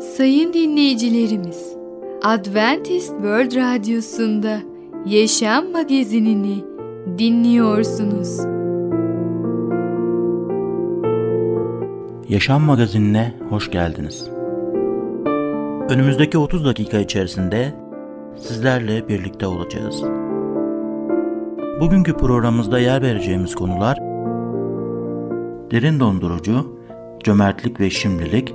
Sayın dinleyicilerimiz, Adventist World Radyosu'nda Yaşam Magazinini dinliyorsunuz. Yaşam Magazinine hoş geldiniz. Önümüzdeki 30 dakika içerisinde sizlerle birlikte olacağız. Bugünkü programımızda yer vereceğimiz konular derin dondurucu, cömertlik ve şimdilik,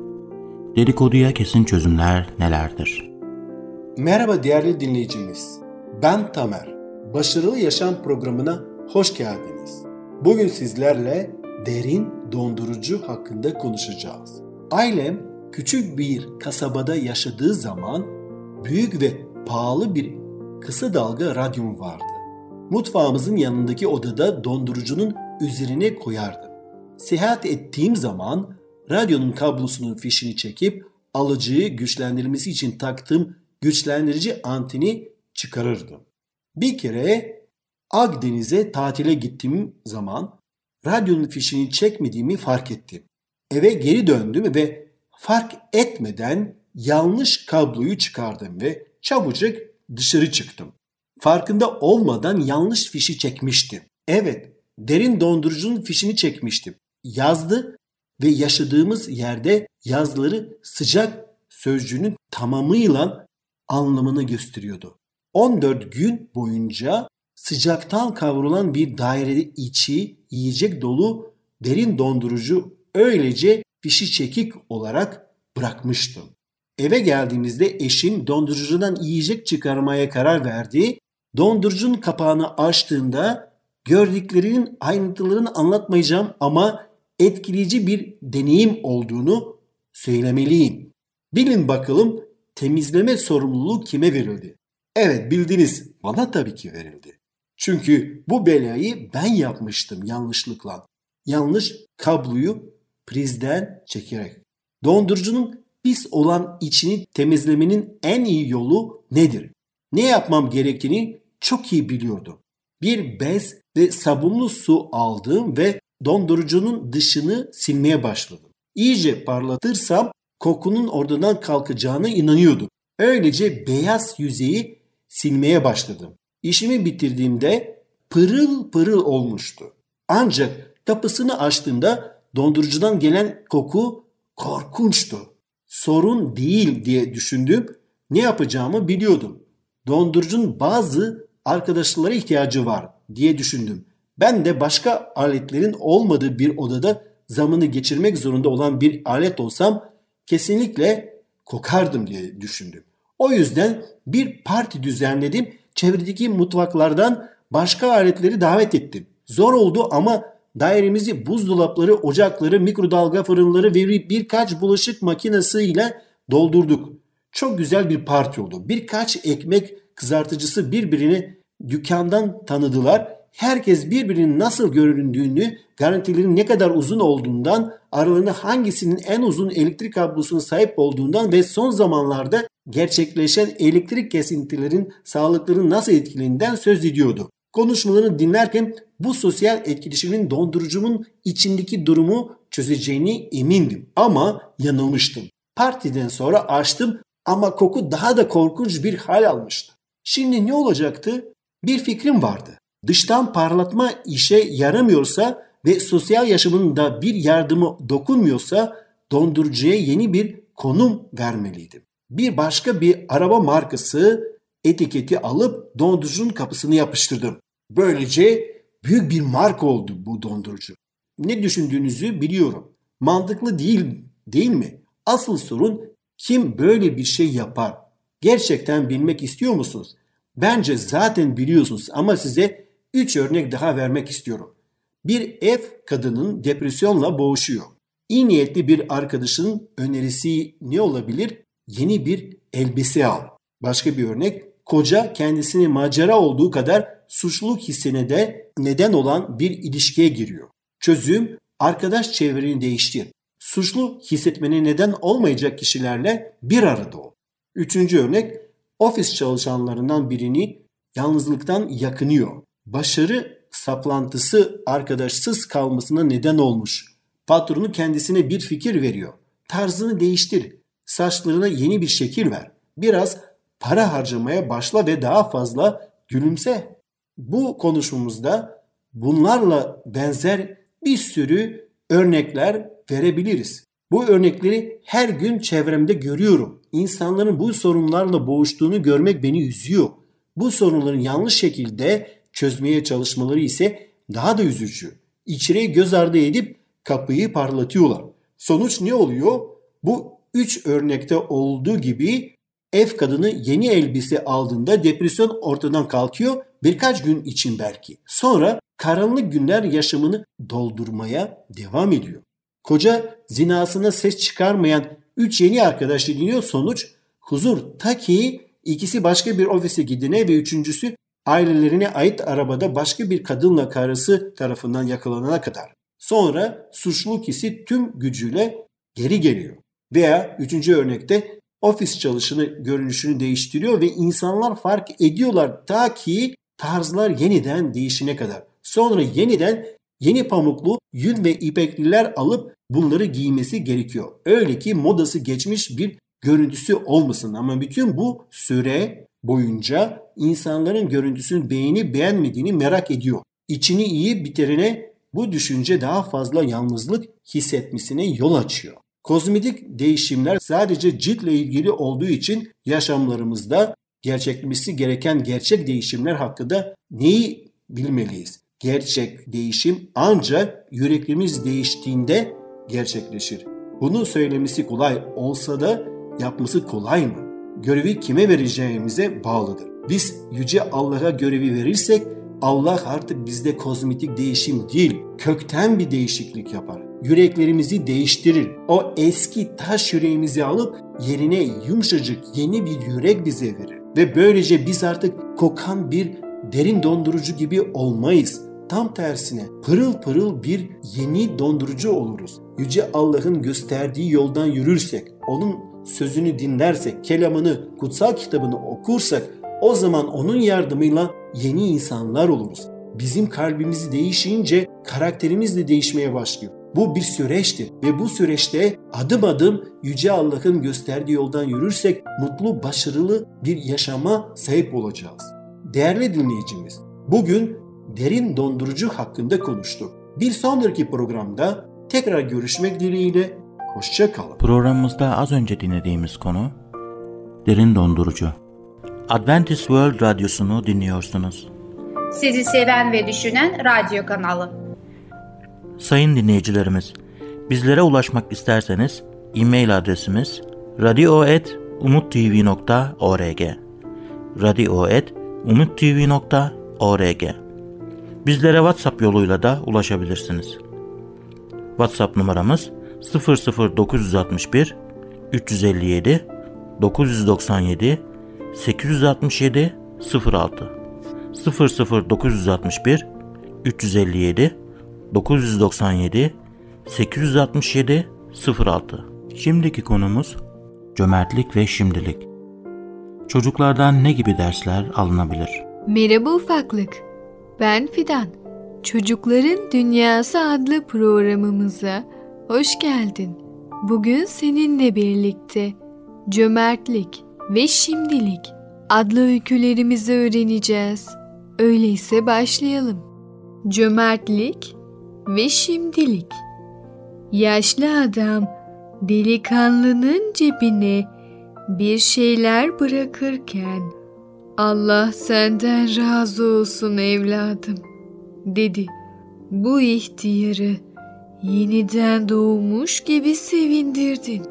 Dedikoduya kesin çözümler nelerdir? Merhaba değerli dinleyicimiz. Ben Tamer. Başarılı Yaşam programına hoş geldiniz. Bugün sizlerle derin dondurucu hakkında konuşacağız. Ailem küçük bir kasabada yaşadığı zaman büyük ve pahalı bir kısa dalga radyom vardı. Mutfağımızın yanındaki odada dondurucunun üzerine koyardım. Seyahat ettiğim zaman radyonun kablosunun fişini çekip alıcıyı güçlendirmesi için taktığım güçlendirici anteni çıkarırdım. Bir kere Akdeniz'e tatile gittiğim zaman radyonun fişini çekmediğimi fark ettim. Eve geri döndüm ve fark etmeden yanlış kabloyu çıkardım ve çabucak dışarı çıktım. Farkında olmadan yanlış fişi çekmiştim. Evet, derin dondurucunun fişini çekmiştim. Yazdı ve yaşadığımız yerde yazları sıcak sözcüğünün tamamıyla anlamını gösteriyordu. 14 gün boyunca sıcaktan kavrulan bir dairede içi yiyecek dolu derin dondurucu öylece fişi çekik olarak bırakmıştım. Eve geldiğimizde eşim dondurucudan yiyecek çıkarmaya karar verdi. Dondurucunun kapağını açtığında gördüklerinin ayrıntılarını anlatmayacağım ama etkileyici bir deneyim olduğunu söylemeliyim. Bilin bakalım temizleme sorumluluğu kime verildi? Evet bildiniz bana tabii ki verildi. Çünkü bu belayı ben yapmıştım yanlışlıkla. Yanlış kabloyu prizden çekerek. Dondurucunun pis olan içini temizlemenin en iyi yolu nedir? Ne yapmam gerektiğini çok iyi biliyordum. Bir bez ve sabunlu su aldım ve dondurucunun dışını silmeye başladım. İyice parlatırsam kokunun oradan kalkacağına inanıyordum. Öylece beyaz yüzeyi silmeye başladım. İşimi bitirdiğimde pırıl pırıl olmuştu. Ancak kapısını açtığımda dondurucudan gelen koku korkunçtu. Sorun değil diye düşündüm. Ne yapacağımı biliyordum. Dondurucunun bazı arkadaşlara ihtiyacı var diye düşündüm. Ben de başka aletlerin olmadığı bir odada zamanı geçirmek zorunda olan bir alet olsam kesinlikle kokardım diye düşündüm. O yüzden bir parti düzenledim. Çevredeki mutfaklardan başka aletleri davet ettim. Zor oldu ama dairemizi buzdolapları, ocakları, mikrodalga fırınları ve birkaç bulaşık makinesiyle doldurduk. Çok güzel bir parti oldu. Birkaç ekmek kızartıcısı birbirini dükkandan tanıdılar. Herkes birbirinin nasıl göründüğünü, garantilerin ne kadar uzun olduğundan, aralarında hangisinin en uzun elektrik kablosuna sahip olduğundan ve son zamanlarda gerçekleşen elektrik kesintilerin sağlıkları nasıl etkilediğinden söz ediyordu. Konuşmalarını dinlerken bu sosyal etkileşimin dondurucumun içindeki durumu çözeceğini emindim ama yanılmıştım. Partiden açtım açtım ama koku daha da korkunç bir hal almıştı. Şimdi ne olacaktı? Bir fikrim vardı. Dıştan parlatma işe yaramıyorsa ve sosyal yaşamında bir yardımı dokunmuyorsa dondurucuya yeni bir konum vermeliydim. bir başka bir araba markası etiketi alıp dondurucunun kapısını yapıştırdım. Böylece büyük bir marka oldu bu dondurucu. Ne düşündüğünüzü biliyorum. Mantıklı değil, değil mi? Asıl sorun kim böyle bir şey yapar? Gerçekten bilmek istiyor musunuz? Bence zaten biliyorsunuz ama size 3 örnek daha vermek istiyorum. Bir ev kadının depresyonla boğuşuyor. İyi niyetli bir arkadaşının önerisi ne olabilir? Yeni bir elbise al. Başka bir örnek, koca kendisini macera olduğu kadar suçluluk hissine de neden olan bir ilişkiye giriyor. Çözüm, arkadaş çevreni değiştir. Suçlu hissetmene neden olmayacak kişilerle bir arada ol. Üçüncü örnek, ofis çalışanlarından birini yalnızlıktan yakınıyor. Başarı saplantısı arkadaşsız kalmasına neden olmuş. Patronu kendisine bir fikir veriyor. Tarzını değiştir. Saçlarına yeni bir şekil ver. Biraz para harcamaya başla ve daha fazla gülümse. Bu konuşmamızda bunlarla benzer bir sürü örnekler verebiliriz. Bu örnekleri her gün çevremde görüyorum. İnsanların bu sorunlarla boğuştuğunu görmek beni üzüyor. Bu sorunların yanlış şekilde çözmeye çalışmaları ise daha da üzücü. İçeriği göz ardı edip kapıyı parlatıyorlar. Sonuç ne oluyor? Bu üç örnekte olduğu gibi ev kadını yeni elbise aldığında depresyon ortadan kalkıyor birkaç gün için belki. Sonra karanlık günler yaşamını doldurmaya devam ediyor. Koca zinasına ses çıkarmayan üç yeni arkadaş dinliyor sonuç huzur ta ki ikisi başka bir ofise gidene ve üçüncüsü ailelerine ait arabada başka bir kadınla karısı tarafından yakalanana kadar. Sonra suçluluk hissi tüm gücüyle geri geliyor. Veya üçüncü örnekte ofis çalışını görünüşünü değiştiriyor ve insanlar fark ediyorlar ta ki tarzlar yeniden değişine kadar. Sonra yeniden yeni pamuklu yün ve ipekliler alıp bunları giymesi gerekiyor. Öyle ki modası geçmiş bir görüntüsü olmasın ama bütün bu süre boyunca insanların görüntüsünü beğeni beğenmediğini merak ediyor. İçini iyi bitirene bu düşünce daha fazla yalnızlık hissetmesine yol açıyor. Kozmetik değişimler sadece ciltle ilgili olduğu için yaşamlarımızda gerçekleşmesi gereken gerçek değişimler hakkında neyi bilmeliyiz? Gerçek değişim ancak yüreklerimiz değiştiğinde gerçekleşir. Bunu söylemesi kolay olsa da yapması kolay mı? Görevi kime vereceğimize bağlıdır. Biz yüce Allah'a görevi verirsek Allah artık bizde kozmetik değişim değil, kökten bir değişiklik yapar. Yüreklerimizi değiştirir. O eski taş yüreğimizi alıp yerine yumuşacık yeni bir yürek bize verir. Ve böylece biz artık kokan bir derin dondurucu gibi olmayız. Tam tersine pırıl pırıl bir yeni dondurucu oluruz. Yüce Allah'ın gösterdiği yoldan yürürsek, onun sözünü dinlersek, kelamını, kutsal kitabını okursak o zaman onun yardımıyla yeni insanlar oluruz. Bizim kalbimiz değişince karakterimiz de değişmeye başlıyor. Bu bir süreçtir ve bu süreçte adım adım Yüce Allah'ın gösterdiği yoldan yürürsek mutlu, başarılı bir yaşama sahip olacağız. Değerli dinleyicimiz, bugün derin dondurucu hakkında konuştuk. Bir sonraki programda tekrar görüşmek dileğiyle hoşça kalın. Programımızda az önce dinlediğimiz konu derin dondurucu. Adventist World Radyosu'nu dinliyorsunuz. Sizi seven ve düşünen radyo kanalı. Sayın dinleyicilerimiz, bizlere ulaşmak isterseniz e-mail adresimiz radio.umutv.org radio.umutv.org Bizlere WhatsApp yoluyla da ulaşabilirsiniz. WhatsApp numaramız 00961 357 997 867 06 00961 357 997 867 06 Şimdiki konumuz cömertlik ve şimdilik. Çocuklardan ne gibi dersler alınabilir? Merhaba ufaklık. Ben Fidan. Çocukların Dünyası adlı programımıza hoş geldin. Bugün seninle birlikte cömertlik ve şimdilik adlı öykülerimizi öğreneceğiz. Öyleyse başlayalım. Cömertlik ve şimdilik. Yaşlı adam delikanlının cebine bir şeyler bırakırken Allah senden razı olsun evladım dedi. Bu ihtiyarı yeniden doğmuş gibi sevindirdin.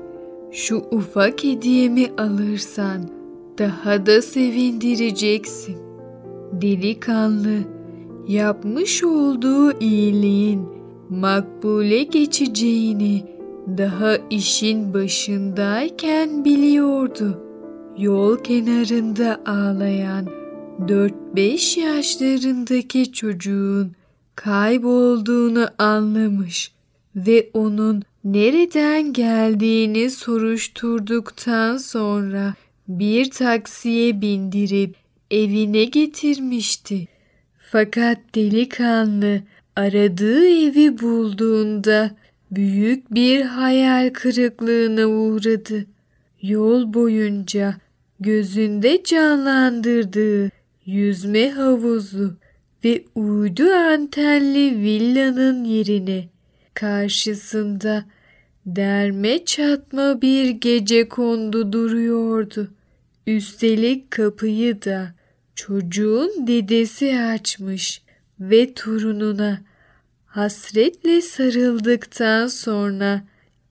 Şu ufak hediyemi alırsan daha da sevindireceksin. Delikanlı yapmış olduğu iyiliğin makbule geçeceğini daha işin başındayken biliyordu. Yol kenarında ağlayan 4-5 yaşlarındaki çocuğun kaybolduğunu anlamış ve onun nereden geldiğini soruşturduktan sonra bir taksiye bindirip evine getirmişti. Fakat delikanlı aradığı evi bulduğunda büyük bir hayal kırıklığına uğradı. Yol boyunca gözünde canlandırdığı yüzme havuzu ve uydu antenli villanın yerine karşısında derme çatma bir gece kondu duruyordu. Üstelik kapıyı da çocuğun dedesi açmış ve torununa hasretle sarıldıktan sonra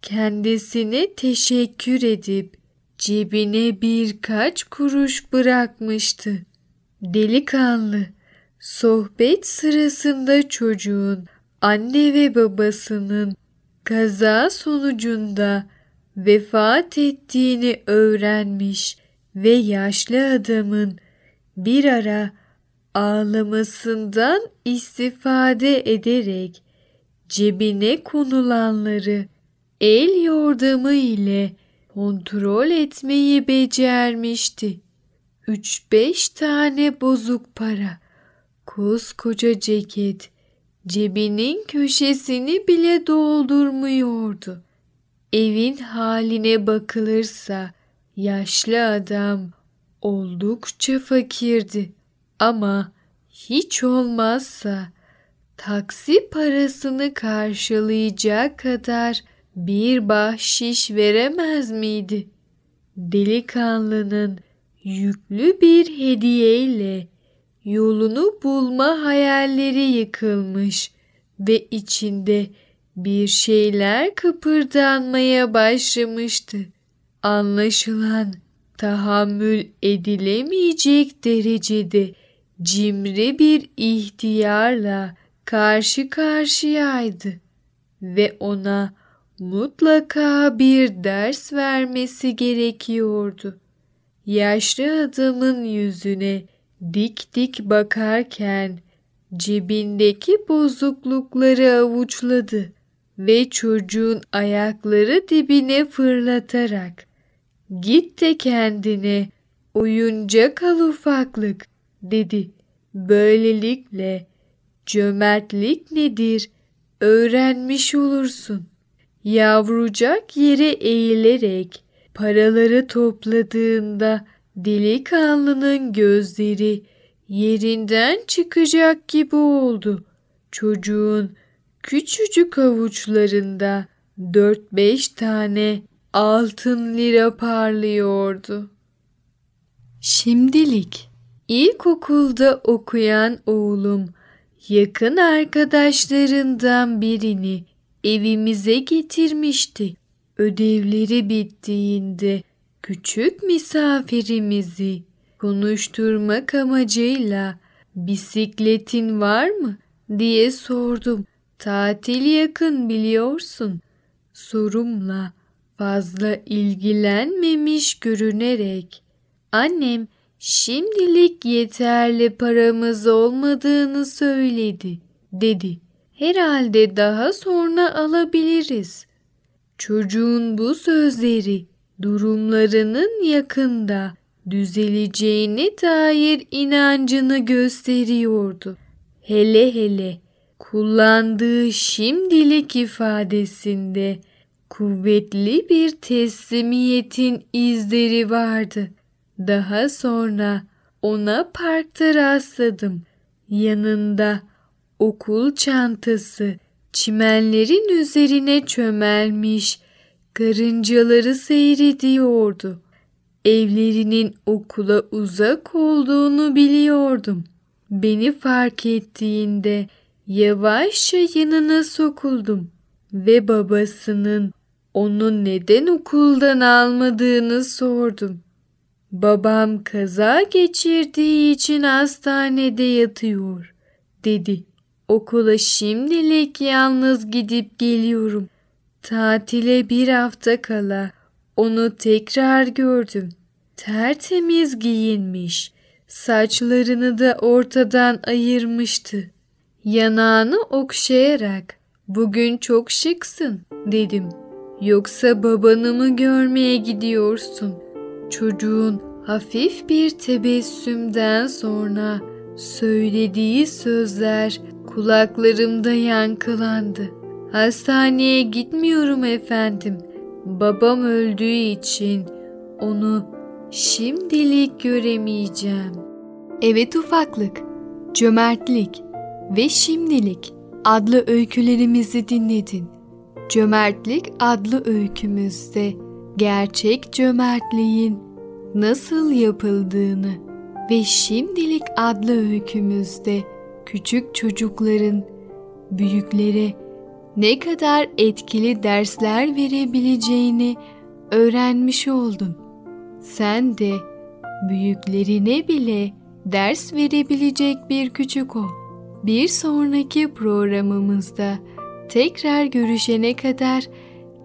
kendisine teşekkür edip cebine birkaç kuruş bırakmıştı. Delikanlı sohbet sırasında çocuğun anne ve babasının kaza sonucunda vefat ettiğini öğrenmiş ve yaşlı adamın bir ara ağlamasından istifade ederek cebine konulanları el yordamı ile kontrol etmeyi becermişti. Üç beş tane bozuk para, koskoca ceket, cebinin köşesini bile doldurmuyordu. Evin haline bakılırsa yaşlı adam oldukça fakirdi ama hiç olmazsa taksi parasını karşılayacak kadar bir bahşiş veremez miydi? Delikanlının yüklü bir hediyeyle yolunu bulma hayalleri yıkılmış ve içinde bir şeyler kıpırdanmaya başlamıştı. Anlaşılan tahammül edilemeyecek derecede cimri bir ihtiyarla karşı karşıyaydı ve ona mutlaka bir ders vermesi gerekiyordu. Yaşlı adamın yüzüne dik dik bakarken cebindeki bozuklukları avuçladı ve çocuğun ayakları dibine fırlatarak git de kendine oyuncak al ufaklık dedi. Böylelikle cömertlik nedir öğrenmiş olursun. Yavrucak yere eğilerek paraları topladığında delikanlının gözleri yerinden çıkacak gibi oldu. Çocuğun küçücük avuçlarında dört beş tane altın lira parlıyordu. Şimdilik ilkokulda okuyan oğlum yakın arkadaşlarından birini evimize getirmişti. Ödevleri bittiğinde küçük misafirimizi konuşturmak amacıyla bisikletin var mı diye sordum. Tatil yakın biliyorsun. Sorumla fazla ilgilenmemiş görünerek annem şimdilik yeterli paramız olmadığını söyledi dedi. Herhalde daha sonra alabiliriz. Çocuğun bu sözleri durumlarının yakında düzeleceğine dair inancını gösteriyordu. Hele hele kullandığı şimdilik ifadesinde kuvvetli bir teslimiyetin izleri vardı. Daha sonra ona parkta rastladım. Yanında okul çantası çimenlerin üzerine çömelmiş karıncaları seyrediyordu. Evlerinin okula uzak olduğunu biliyordum. Beni fark ettiğinde yavaşça yanına sokuldum ve babasının onu neden okuldan almadığını sordum. Babam kaza geçirdiği için hastanede yatıyor dedi. Okula şimdilik yalnız gidip geliyorum. Tatile bir hafta kala onu tekrar gördüm. Tertemiz giyinmiş, saçlarını da ortadan ayırmıştı. Yanağını okşayarak "Bugün çok şıksın." dedim. "Yoksa babanı mı görmeye gidiyorsun?" Çocuğun hafif bir tebessümden sonra söylediği sözler kulaklarımda yankılandı. Hastaneye gitmiyorum efendim. Babam öldüğü için onu şimdilik göremeyeceğim. Evet ufaklık, cömertlik ve şimdilik adlı öykülerimizi dinledin. Cömertlik adlı öykümüzde gerçek cömertliğin nasıl yapıldığını ve şimdilik adlı öykümüzde küçük çocukların büyüklere ne kadar etkili dersler verebileceğini öğrenmiş oldun. Sen de büyüklerine bile ders verebilecek bir küçük ol. Bir sonraki programımızda tekrar görüşene kadar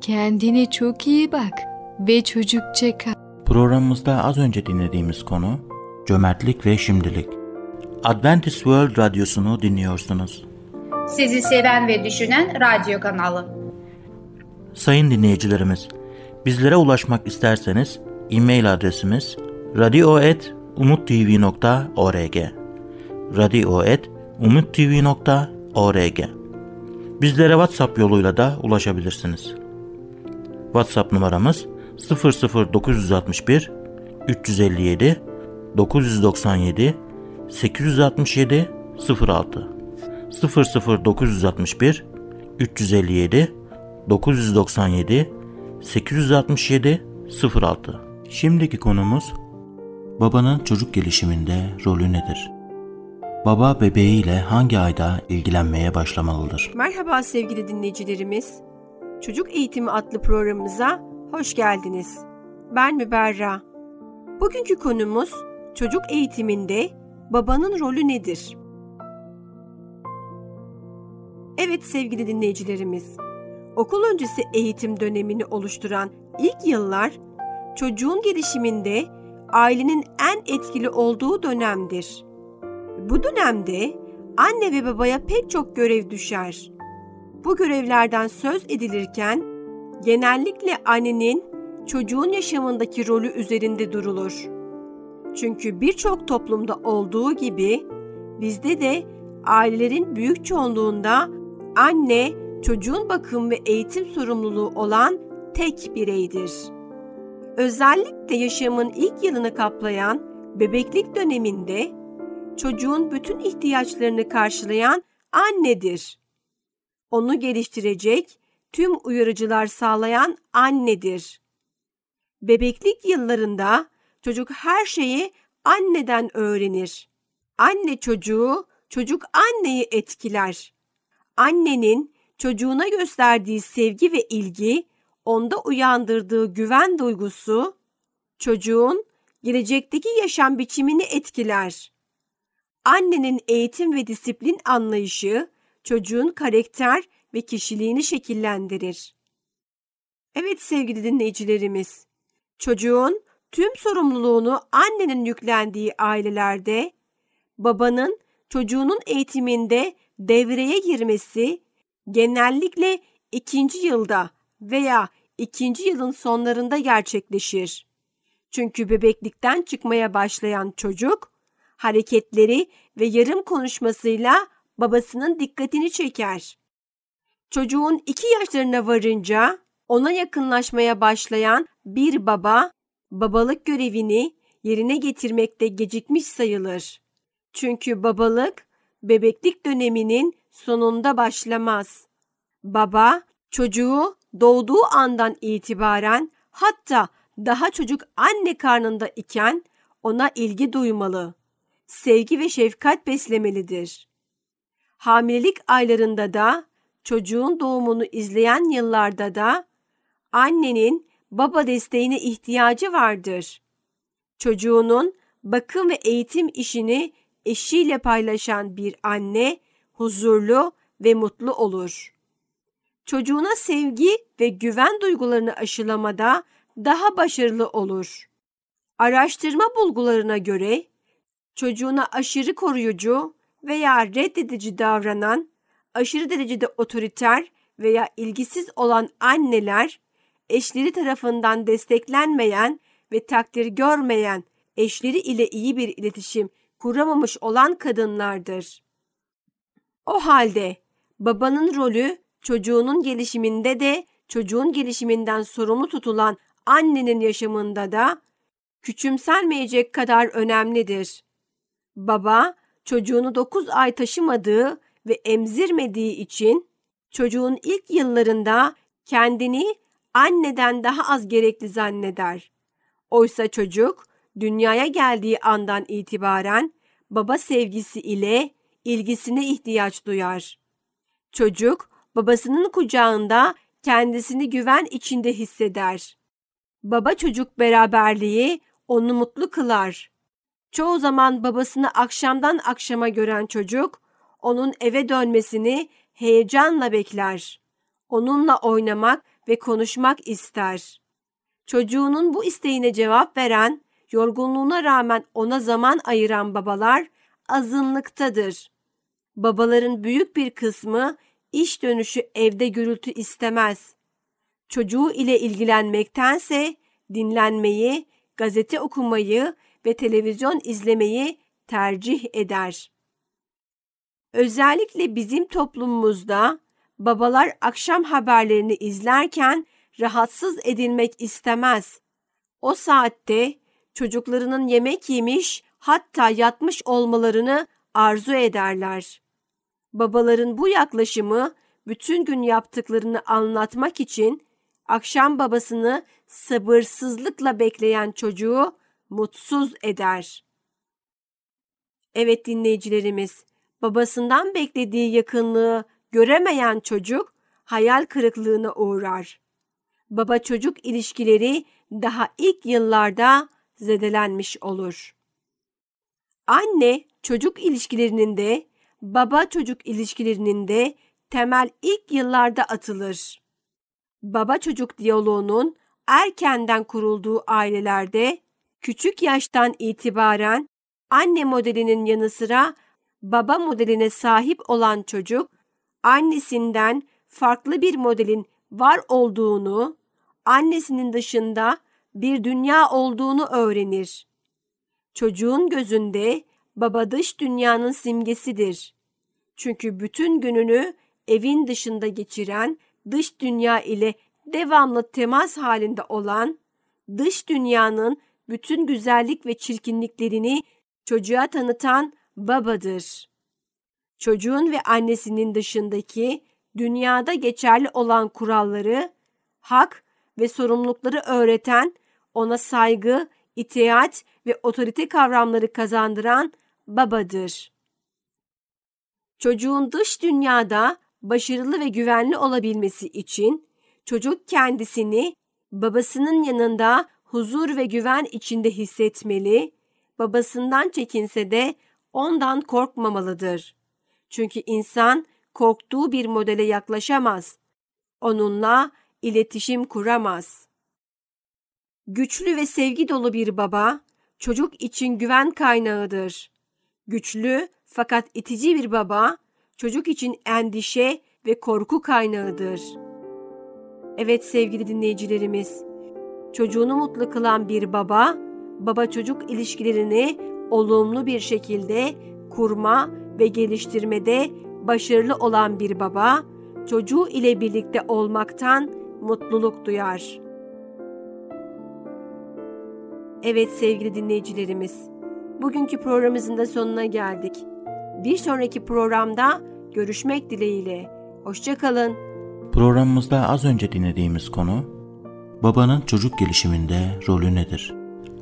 kendine çok iyi bak ve çocukça kal. Programımızda az önce dinlediğimiz konu cömertlik ve şimdilik. Adventist World Radyosu'nu dinliyorsunuz. Sizi seven ve düşünen radyo kanalı. Sayın dinleyicilerimiz, bizlere ulaşmak isterseniz e-mail adresimiz radio.umutv.org radio.umutv.org Bizlere WhatsApp yoluyla da ulaşabilirsiniz. WhatsApp numaramız 00961 357 997 867 06 00961 357 997 867 06 Şimdiki konumuz babanın çocuk gelişiminde rolü nedir? Baba bebeğiyle hangi ayda ilgilenmeye başlamalıdır? Merhaba sevgili dinleyicilerimiz. Çocuk Eğitimi adlı programımıza hoş geldiniz. Ben Müberra. Bugünkü konumuz çocuk eğitiminde babanın rolü nedir? Evet sevgili dinleyicilerimiz. Okul öncesi eğitim dönemini oluşturan ilk yıllar çocuğun gelişiminde ailenin en etkili olduğu dönemdir. Bu dönemde anne ve babaya pek çok görev düşer. Bu görevlerden söz edilirken genellikle annenin çocuğun yaşamındaki rolü üzerinde durulur. Çünkü birçok toplumda olduğu gibi bizde de ailelerin büyük çoğunluğunda anne çocuğun bakım ve eğitim sorumluluğu olan tek bireydir. Özellikle yaşamın ilk yılını kaplayan bebeklik döneminde çocuğun bütün ihtiyaçlarını karşılayan annedir. Onu geliştirecek tüm uyarıcılar sağlayan annedir. Bebeklik yıllarında çocuk her şeyi anneden öğrenir. Anne çocuğu, çocuk anneyi etkiler. Annenin çocuğuna gösterdiği sevgi ve ilgi, onda uyandırdığı güven duygusu, çocuğun gelecekteki yaşam biçimini etkiler. Annenin eğitim ve disiplin anlayışı çocuğun karakter ve kişiliğini şekillendirir. Evet sevgili dinleyicilerimiz, çocuğun tüm sorumluluğunu annenin yüklendiği ailelerde babanın çocuğunun eğitiminde devreye girmesi genellikle ikinci yılda veya ikinci yılın sonlarında gerçekleşir. Çünkü bebeklikten çıkmaya başlayan çocuk hareketleri ve yarım konuşmasıyla babasının dikkatini çeker. Çocuğun iki yaşlarına varınca ona yakınlaşmaya başlayan bir baba babalık görevini yerine getirmekte gecikmiş sayılır. Çünkü babalık bebeklik döneminin sonunda başlamaz. Baba çocuğu doğduğu andan itibaren hatta daha çocuk anne karnında iken ona ilgi duymalı, sevgi ve şefkat beslemelidir. Hamilelik aylarında da, çocuğun doğumunu izleyen yıllarda da annenin baba desteğine ihtiyacı vardır. Çocuğunun bakım ve eğitim işini eşiyle paylaşan bir anne huzurlu ve mutlu olur. Çocuğuna sevgi ve güven duygularını aşılamada daha başarılı olur. Araştırma bulgularına göre çocuğuna aşırı koruyucu veya reddedici davranan, aşırı derecede otoriter veya ilgisiz olan anneler, eşleri tarafından desteklenmeyen ve takdir görmeyen eşleri ile iyi bir iletişim kuramamış olan kadınlardır. O halde babanın rolü çocuğunun gelişiminde de çocuğun gelişiminden sorumlu tutulan annenin yaşamında da küçümsenmeyecek kadar önemlidir. Baba çocuğunu 9 ay taşımadığı ve emzirmediği için çocuğun ilk yıllarında kendini anneden daha az gerekli zanneder. Oysa çocuk dünyaya geldiği andan itibaren baba sevgisi ile ilgisine ihtiyaç duyar. Çocuk babasının kucağında kendisini güven içinde hisseder. Baba çocuk beraberliği onu mutlu kılar. Çoğu zaman babasını akşamdan akşama gören çocuk onun eve dönmesini heyecanla bekler. Onunla oynamak ve konuşmak ister. Çocuğunun bu isteğine cevap veren, yorgunluğuna rağmen ona zaman ayıran babalar azınlıktadır. Babaların büyük bir kısmı iş dönüşü evde gürültü istemez. Çocuğu ile ilgilenmektense dinlenmeyi, gazete okumayı ve televizyon izlemeyi tercih eder. Özellikle bizim toplumumuzda babalar akşam haberlerini izlerken rahatsız edilmek istemez. O saatte çocuklarının yemek yemiş hatta yatmış olmalarını arzu ederler. Babaların bu yaklaşımı bütün gün yaptıklarını anlatmak için akşam babasını sabırsızlıkla bekleyen çocuğu mutsuz eder. Evet dinleyicilerimiz, babasından beklediği yakınlığı göremeyen çocuk hayal kırıklığına uğrar. Baba çocuk ilişkileri daha ilk yıllarda zedelenmiş olur. Anne çocuk ilişkilerinin de baba çocuk ilişkilerinin de temel ilk yıllarda atılır. Baba çocuk diyaloğunun erkenden kurulduğu ailelerde küçük yaştan itibaren anne modelinin yanı sıra baba modeline sahip olan çocuk annesinden farklı bir modelin var olduğunu, annesinin dışında bir dünya olduğunu öğrenir. Çocuğun gözünde baba dış dünyanın simgesidir. Çünkü bütün gününü evin dışında geçiren, dış dünya ile devamlı temas halinde olan, dış dünyanın bütün güzellik ve çirkinliklerini çocuğa tanıtan babadır. Çocuğun ve annesinin dışındaki dünyada geçerli olan kuralları, hak ve sorumlulukları öğreten, ona saygı, itaat ve otorite kavramları kazandıran babadır. Çocuğun dış dünyada başarılı ve güvenli olabilmesi için çocuk kendisini babasının yanında huzur ve güven içinde hissetmeli, babasından çekinse de ondan korkmamalıdır. Çünkü insan korktuğu bir modele yaklaşamaz. Onunla iletişim kuramaz. Güçlü ve sevgi dolu bir baba çocuk için güven kaynağıdır. Güçlü fakat itici bir baba çocuk için endişe ve korku kaynağıdır. Evet sevgili dinleyicilerimiz, çocuğunu mutlu kılan bir baba, baba çocuk ilişkilerini olumlu bir şekilde kurma ve geliştirmede başarılı olan bir baba, çocuğu ile birlikte olmaktan mutluluk duyar. Evet sevgili dinleyicilerimiz, bugünkü programımızın da sonuna geldik. Bir sonraki programda görüşmek dileğiyle. Hoşçakalın. Programımızda az önce dinlediğimiz konu, babanın çocuk gelişiminde rolü nedir?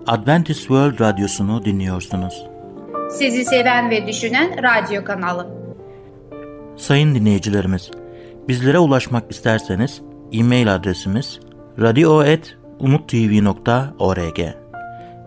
Adventist World Radyosu'nu dinliyorsunuz. Sizi seven ve düşünen radyo kanalı. Sayın dinleyicilerimiz, bizlere ulaşmak isterseniz e-mail adresimiz radio.umutv.org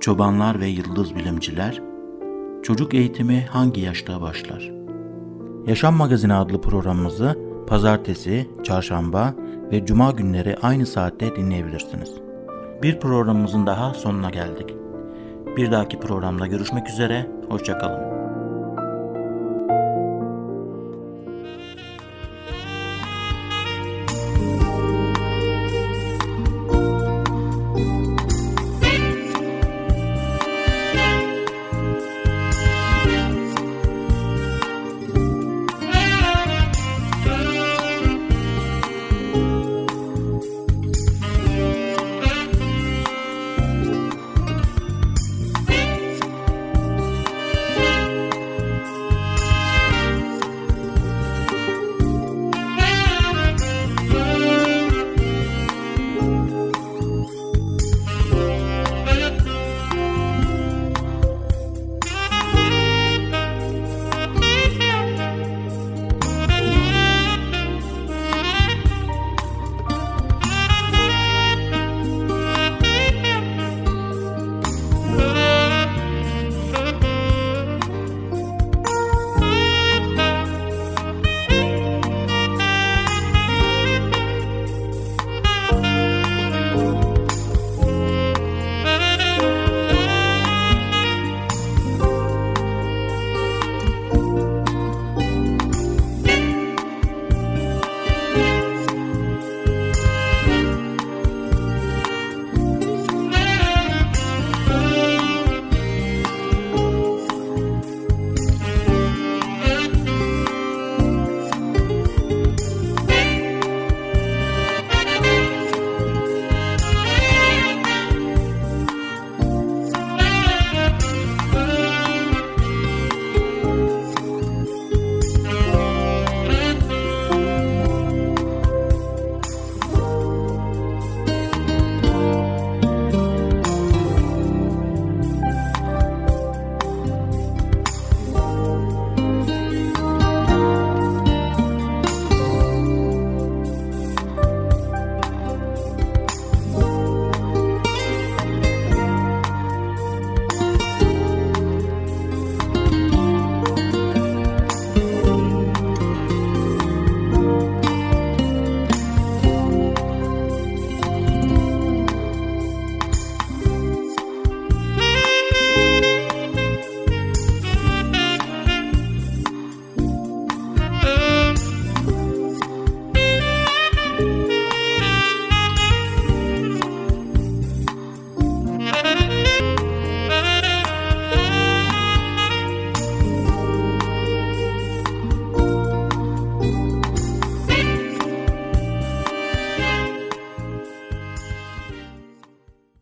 çobanlar ve yıldız bilimciler, çocuk eğitimi hangi yaşta başlar? Yaşam Magazini adlı programımızı pazartesi, çarşamba ve cuma günleri aynı saatte dinleyebilirsiniz. Bir programımızın daha sonuna geldik. Bir dahaki programda görüşmek üzere, hoşçakalın.